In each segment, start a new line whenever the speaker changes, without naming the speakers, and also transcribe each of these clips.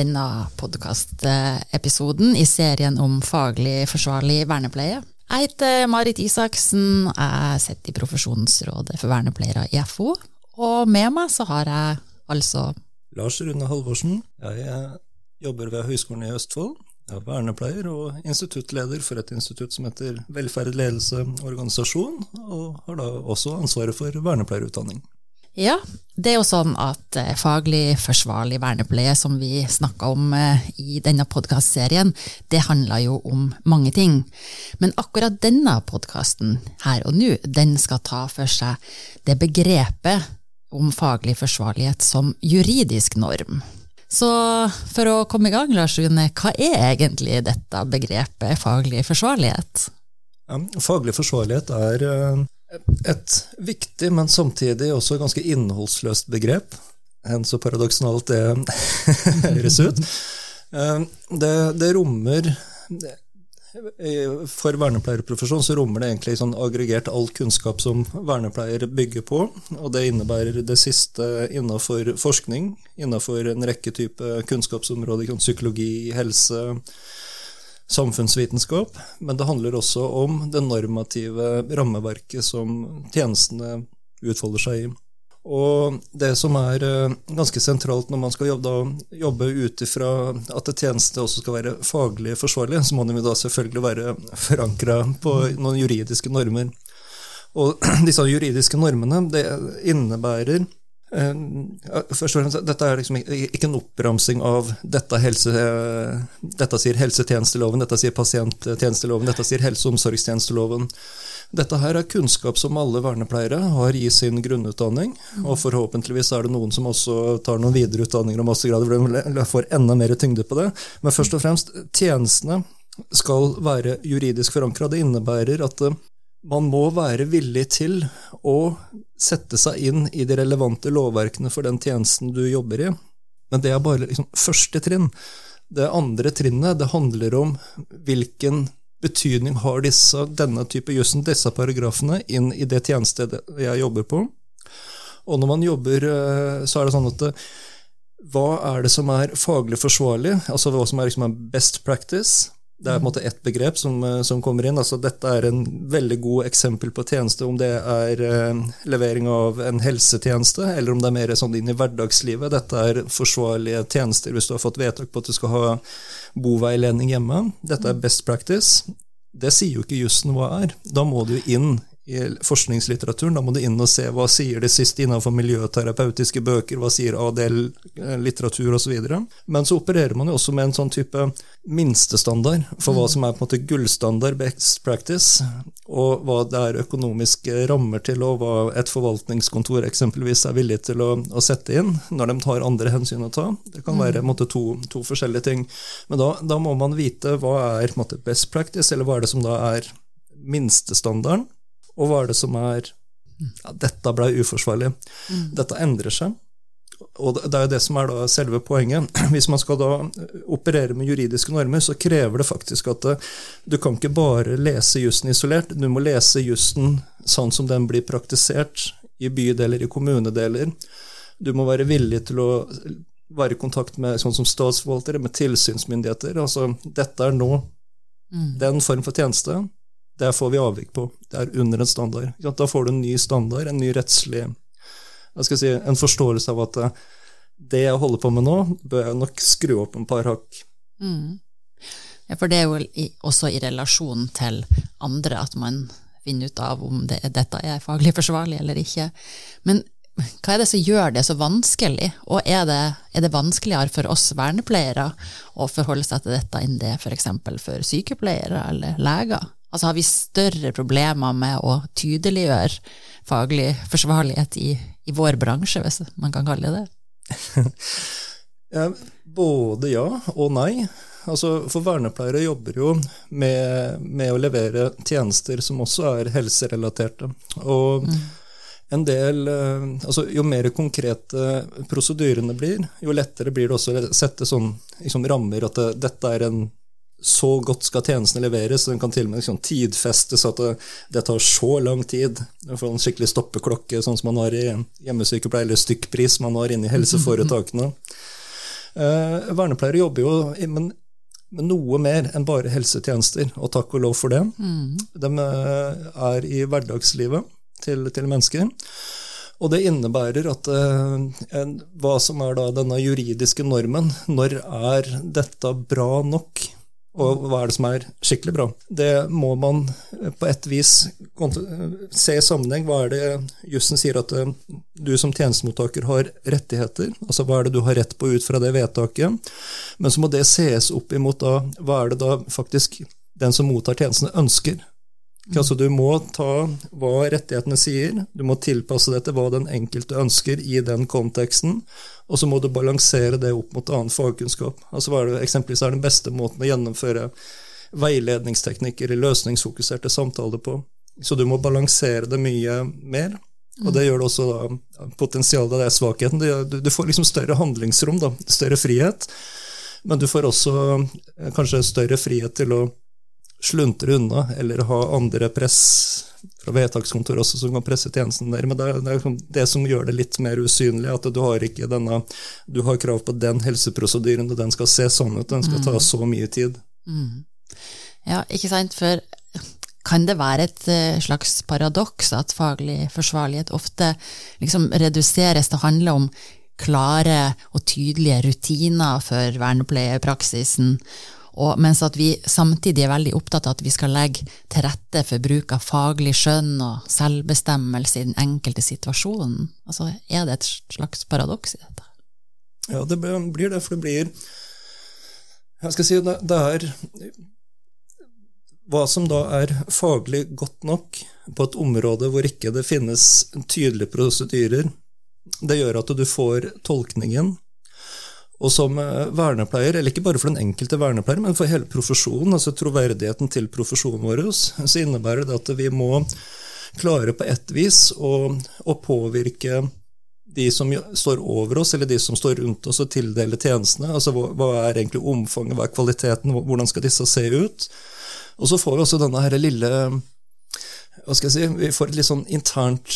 Denne podkastepisoden i serien om faglig forsvarlig vernepleie. Jeg heter Marit Isaksen, jeg sitter i Profesjonsrådet for vernepleiere i FO. Og med meg så har jeg altså
Lars Rune Halvorsen. Jeg jobber ved Høgskolen i Østfold. Jeg er vernepleier og instituttleder for et institutt som heter Velferd, ledelse, organisasjon, og har da også ansvaret for vernepleierutdanning.
Ja, det er jo sånn at eh, faglig forsvarlig vernepleie, som vi snakka om eh, i denne podkastserien, det handler jo om mange ting. Men akkurat denne podkasten her og nå, den skal ta for seg det begrepet om faglig forsvarlighet som juridisk norm. Så for å komme i gang, Lars Rune, hva er egentlig dette begrepet faglig forsvarlighet?
faglig forsvarlighet er eh, et viktig, men samtidig også ganske innholdsløst begrep. Enn så paradoksalt det høres ut. Eh, det, det rommer for vernepleierprofesjon så rommer det egentlig sånn aggregert all kunnskap som vernepleier bygger på. Og det innebærer det siste innenfor forskning, innenfor en rekke type kunnskapsområder, psykologi, helse, samfunnsvitenskap. Men det handler også om det normative rammeverket som tjenestene utfolder seg i. Og det som er eh, ganske sentralt når man skal jobbe, jobbe ut ifra at tjenestene også skal være faglig forsvarlige, så må de da selvfølgelig være forankra på noen juridiske normer. Og disse juridiske normene det innebærer eh, Dette er liksom ikke en oppramsing av dette, helse, dette sier helsetjenesteloven, dette sier pasienttjenesteloven, dette sier helse- og omsorgstjenesteloven. Dette her er kunnskap som alle vernepleiere har i sin grunnutdanning. Og forhåpentligvis er det noen som også tar noen videreutdanninger og mastergrader får enda mer tyngde på det. Men først og fremst, tjenestene skal være juridisk forankra. Det innebærer at eh, man må være villig til å sette seg inn i de relevante lovverkene for den tjenesten du jobber i. Men det er bare liksom første trinn. Det andre trinnet det handler om hvilken betydning har disse, denne type jussen, disse paragrafene, inn i det tjenestedet jeg jobber på? Og når man jobber, eh, så er det sånn at det, eh, hva er det som er faglig forsvarlig? Altså hva som er liksom best practice? Det er på en måte ett begrep som, eh, som, kommer inn. altså Dette er en veldig god eksempel på tjeneste, om det er eh, levering av en helsetjeneste, eller om det er mer sånn inn i hverdagslivet. Dette er forsvarlige tjenester hvis du har fått vedtak på at du skal ha boveiledning hjemme. Dette er best practice. Det sier jo ikke jussen hva er. Da må du inn i forskningslitteraturen. Da må du inn og se hva sier det siste innenfor miljøterapeutiske bøker, hva sier ADL-litteratur osv. Men så opererer man jo også med en sånn type minstestandard for hva mm. som er på en måte gullstandard, best practice, og hva det er økonomiske rammer til, og hva et forvaltningskontor eksempelvis er villig til å, å sette inn når de tar andre hensyn å ta. Det kan være måte, to, to, forskjellige ting. Men da, da, må man vite hva er måte, best practice, eller hva er det som da er minstestandarden, og hva er det som er ja, Dette ble uforsvarlig. Mm. Dette endrer seg. Og det er jo det som er da selve poenget. Hvis man skal da operere med juridiske normer, så krever det faktisk at eh, du kan ikke bare lese jussen isolert. Du må lese jussen sånn som den blir praktisert i bydeler, i kommunedeler. Du må være villig til å være i kontakt med sånn som statsforvaltere, med tilsynsmyndigheter. Altså, dette er nå mm. den form for tjeneste. Det får vi avvik på. Det er under en standard. Da får du en ny standard, en ny rettslig jeg skal si, En forståelse av at eh, det jeg holder på med nå, bør jeg nok skru opp en par hakk. Mm.
Ja, for det er jo også i relasjon til andre at man finner ut av om det, dette er faglig forsvarlig eller ikke. Men hva er det som gjør det så vanskelig, og er det, er det vanskeligere for oss vernepleiere å forholde seg til dette enn det f.eks. For, for sykepleiere eller leger? Altså har vi større problemer med å tydeliggjøre faglig forsvarlighet i, i vår bransje, hvis man kan kalle det det?
ja, både ja og nei. Altså, for vernepleiere jobber jo med, med, å levere tjenester som også er helserelaterte. Og mm. en del eh, altså, Jo mer konkrete prosedyrene blir, jo lettere blir det også å sette sånn liksom, rammer at det, dette er en så godt skal tjenestene leveres. Den kan til og med liksom tidfestes at det, det, tar så lang tid. få en skikkelig stoppeklokke, sånn som man har i hjemmesykepleie, eller stykkpris man har inne i helseforetakene. Eh, vernepleiere jobber jo med, med, noe mer enn bare helsetjenester, og takk og lov for det. Mm. De eh, er i hverdagslivet til, til mennesker. Og det innebærer at eh, en, hva som er da denne juridiske normen, når er dette bra nok? Og hva er det som er skikkelig bra? Det må man eh, på et vis se i sammenheng. Hva er det jussen sier at eh, du som tjenestemottaker har rettigheter? Altså hva er det du har rett på ut fra det vedtaket? Men så må det ses opp imot da, hva er det da faktisk den som mottar tjenestene, ønsker? Altså, du må ta hva rettighetene sier, du må tilpasse det til hva den enkelte ønsker i den konteksten, og så må du balansere det opp mot annen fagkunnskap. Altså, hva er det eksempelvis er den beste måten å gjennomføre veiledningsteknikker i løsningsfokuserte samtaler på? Så du må balansere det mye mer. Og det gjør det også da, potensialet, det er svakheten. Du, du får liksom større handlingsrom, da, større frihet. Men du får også eh, kanskje større frihet til å sluntre unna, eller ha andre press fra vedtakskontor også som kan presse tjenesten der. Men det er, det er det som gjør det litt mer usynlig, at du har ikke denne Du har krav på den helseprosedyren, og den skal se sånn ut, den skal ta mm. så mye tid. Mm.
Ja, ikke sant, for kan det være et eh, slags paradoks at faglig forsvarlighet ofte liksom reduseres til å handle om klare og tydelige rutiner for vernepleiepraksisen, og mens at vi samtidig er veldig opptatt av at vi skal legge til rette for bruk av faglig skjønn og selvbestemmelse i den enkelte situasjonen. Altså, er det et slags paradoks i dette?
Ja, det blir det, for det blir Jeg skal si det, det er hva som da er faglig godt nok på et område hvor ikke det finnes tydelige prosedyrer, det gjør at du får tolkningen og som eh, vernepleier, eller ikke bare for den enkelte vernepleier, men for hele profesjonen, altså troverdigheten til profesjonen vår, så innebærer det at vi må klare på ett vis å, å påvirke de som står over oss, eller de som står rundt oss, og tildele tjenestene. Altså hva, hva er egentlig omfanget, hva er kvaliteten, hvordan skal disse se ut? Og så får vi også denne her lille hva skal jeg si, Vi får et litt sånn internt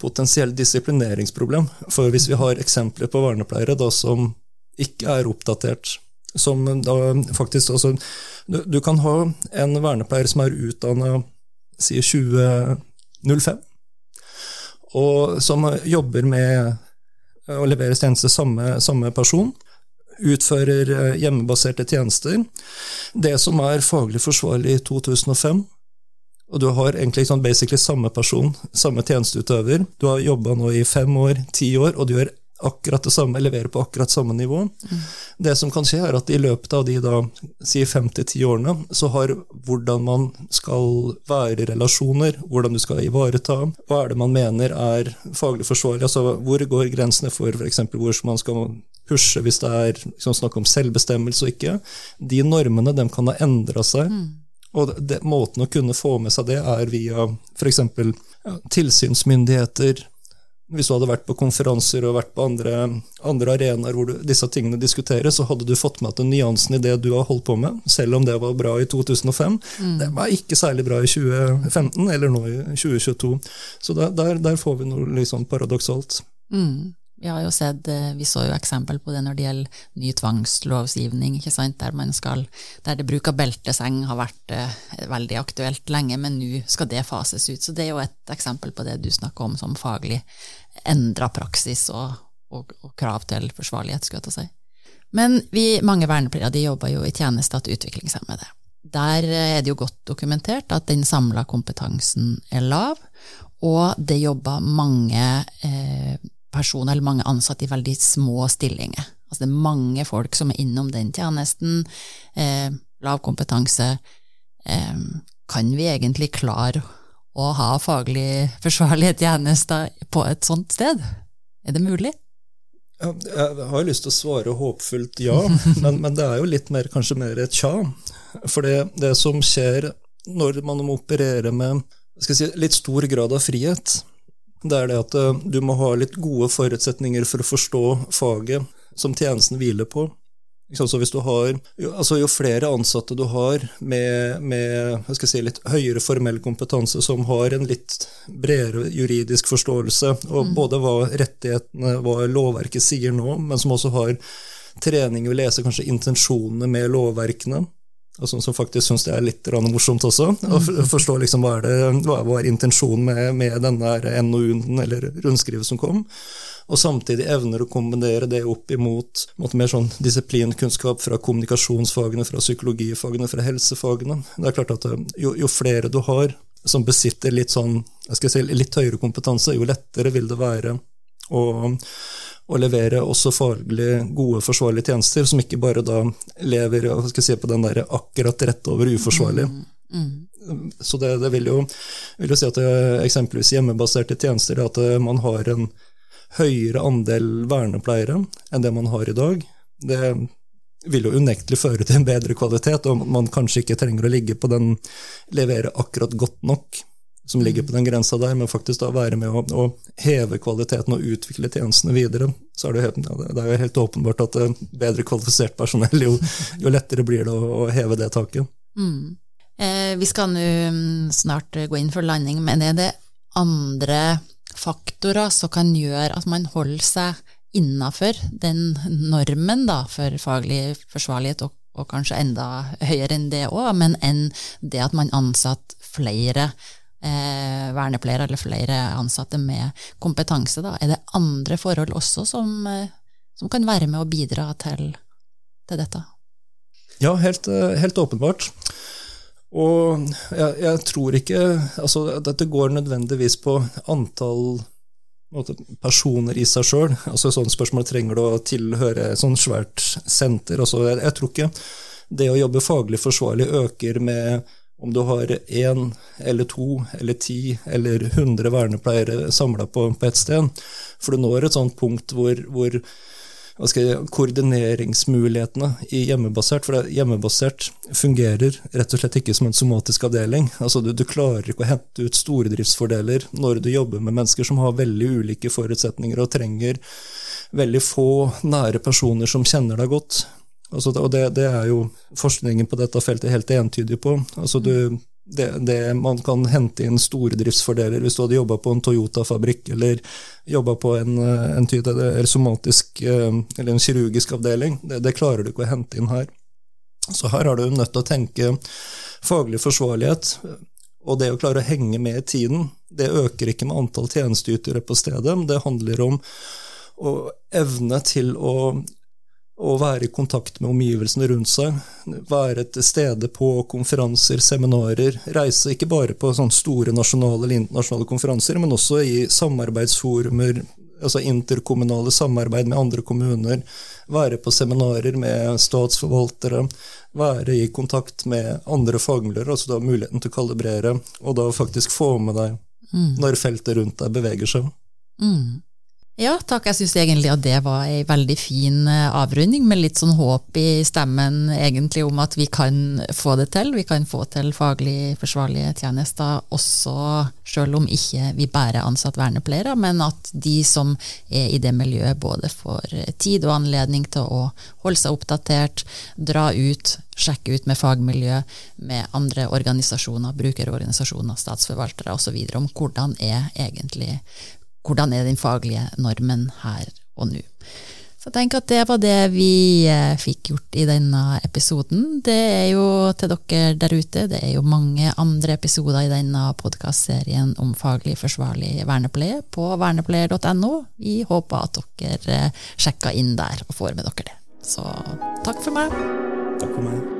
potensielt disiplineringsproblem. For hvis vi har eksempler på vernepleiere da, som ikke er oppdatert. Som da faktisk altså, du, du, kan ha en vernepleier som er utdanna sier 2005, og som jobber med å levere tjenester samme, samme person. Utfører eh, hjemmebaserte tjenester. Det som er faglig forsvarlig i 2005, og du har egentlig sånn basically samme person, samme tjenesteutøver. Du har jobba nå i fem år, ti år, og du gjør akkurat det samme, leverer på akkurat samme nivå. Mm. Det som kan skje, er at i løpet av de da, si fem til ti årene, så har hvordan man skal være i relasjoner, hvordan du skal ivareta, hva er det man mener er faglig forsvarlig, altså hvor går grensene for f.eks. hvor man skal pushe hvis det er liksom, snakk om selvbestemmelse og ikke. De normene de kan ha endra seg. Mm. Og det, måten å kunne få med seg det, er via f.eks. Ja, tilsynsmyndigheter, hvis du hadde vært på konferanser og vært på andre, andre arenaer hvor du, disse tingene diskuteres, så hadde du fått med at nyansen i det du har holdt på med, selv om det var bra i 2005, mm. det var ikke særlig bra i 2015 eller nå i 2022. Så der, der, der får vi noe liksom paradoksalt.
Mm. Vi har jo sett, eh, vi så jo eksempel på det når det gjelder ny tvangslovgivning, ikke sant? Der, man skal, der det bruk av belteseng har vært eh, veldig aktuelt lenge, men nå skal det fases ut. Så det er jo et eksempel på det du snakker om som faglig endra praksis og, og, og, krav til forsvarlighet, skulle jeg ta si. Men vi, mange vernepleiere jobber jo i tjeneste til utviklingshemmede. Der eh, er det jo godt dokumentert at den samla kompetansen er lav, og det jobber mange eh, personer eller mange ansatte i veldig små stillinger. Altså det er mange folk som er innom den tjenesten. Eh, lav kompetanse. Eh, kan vi egentlig klare å ha faglig forsvarlige tjenester på et sånt sted? Er det mulig?
Ja, jeg har lyst til å svare håpfullt ja, men, men, det er jo litt mer, kanskje mer et tja. For det, det som skjer når man må operere med si, litt stor grad av frihet, det er det at eh, du må ha litt gode forutsetninger for å forstå faget som tjenesten hviler på. Så hvis du har, altså jo flere ansatte du har med, med si, litt høyere formell kompetanse, som har en litt bredere juridisk forståelse, og mm. både hva rettighetene, hva lovverket sier nå, men som også har trening i å lese kanskje intensjonene med lovverkene. Og som faktisk syns det er litt morsomt også. Å forstå liksom hva, det, hva var intensjonen med, med denne NOU-en eller rundskrivet som kom. Og samtidig evner å kombinere det opp imot mer sånn disiplinkunnskap fra kommunikasjonsfagene, fra psykologifagene, fra helsefagene. Det er klart at eh, jo, jo flere du har som besitter litt, sånn, si, litt høyere kompetanse, jo lettere vil det være å og levere også faglig gode, forsvarlige tjenester, som ikke bare da lever si, på den der akkurat rett over uforsvarlig. Mm. Mm. Så det, det, vil, jo, vil jo si at det, eksempelvis hjemmebaserte tjenester at man har en høyere andel vernepleiere enn det man har i dag. Det vil jo unektelig føre til en bedre kvalitet, og man kanskje ikke trenger å ligge på den levere akkurat godt nok som ligger på den grensa der, men faktisk da være med å, å heve kvaliteten og utvikle tjenestene videre, så er det, helt, det er jo helt åpenbart at eh, bedre kvalifisert personell, jo, jo lettere blir det å, å heve det taket. Mm.
Eh, vi skal nå mm, snart gå inn for landing, men er det andre faktorer som kan gjøre at man holder seg innafor den normen da, for faglig forsvarlighet, og, og kanskje enda høyere enn det òg, men enn det at man ansatte flere eh, vernepleiere eller flere ansatte med kompetanse. Da. Er det andre forhold også som, eh, som kan være med å bidra til, til dette?
Ja, helt, eh, helt åpenbart. Og jeg, jeg, tror ikke altså, Dette går nødvendigvis på antall måte, personer i seg sjøl. Altså, sånne spørsmål trenger du å tilhøre et sånt svært senter. Altså, jeg, jeg tror ikke det å jobbe faglig forsvarlig øker med om du har én eller to eller ti eller hundre vernepleiere samla på, på ett sted. For du når et sånt punkt hvor, hvor jeg, koordineringsmulighetene i hjemmebasert For hjemmebasert fungerer rett og slett ikke som en somatisk avdeling. Altså du, du klarer ikke å hente ut stordriftsfordeler når du jobber med mennesker som har veldig ulike forutsetninger og trenger veldig få nære personer som kjenner deg godt. Altså, og det, det, er jo forskningen på dette feltet helt entydig på. Altså, du, det, det, man kan hente inn stordriftsfordeler hvis du hadde jobba på en Toyota-fabrikk eller jobba på en, en, en, somatisk eh, eller en kirurgisk avdeling. Det, det, klarer du ikke å hente inn her. Så her er du nødt til å tenke faglig forsvarlighet. Og det å klare å henge med i tiden, det øker ikke med antall tjenesteytere på stedet. Det handler om å evne til å å være i kontakt med omgivelsene rundt seg, være til stede på konferanser, seminarer, reise ikke bare på store nasjonale eller internasjonale konferanser, men også i samarbeidsforumer, altså interkommunale samarbeid med andre kommuner, være på seminarer med statsforvaltere, være i kontakt med andre fagmiljøer, altså da muligheten til å kalibrere, og da faktisk få med deg mm. når feltet rundt deg beveger seg. Mm.
Ja, takk. Jeg syns egentlig at det var ei veldig fin eh, avrunding, med litt sånn håp i stemmen egentlig om at vi kan få det til. Vi kan få til faglig forsvarlige tjenester også selv om ikke vi bare ansatt vernepleiere, men at de som er i det miljøet både får tid og anledning til å holde seg oppdatert, dra ut, sjekke ut med fagmiljø, med andre organisasjoner, brukerorganisasjoner, statsforvaltere osv. om hvordan er egentlig hvordan er den faglige normen her og nå. Så tenk at det var det vi eh, fikk gjort i denne episoden. Det er jo til dere der ute, det er jo mange andre episoder i denne podkastserien om faglig forsvarlig vernepleie på vernepleier.no. Vi håper at dere eh, sjekker inn der og får med dere det. Så takk for meg.
Takk for meg.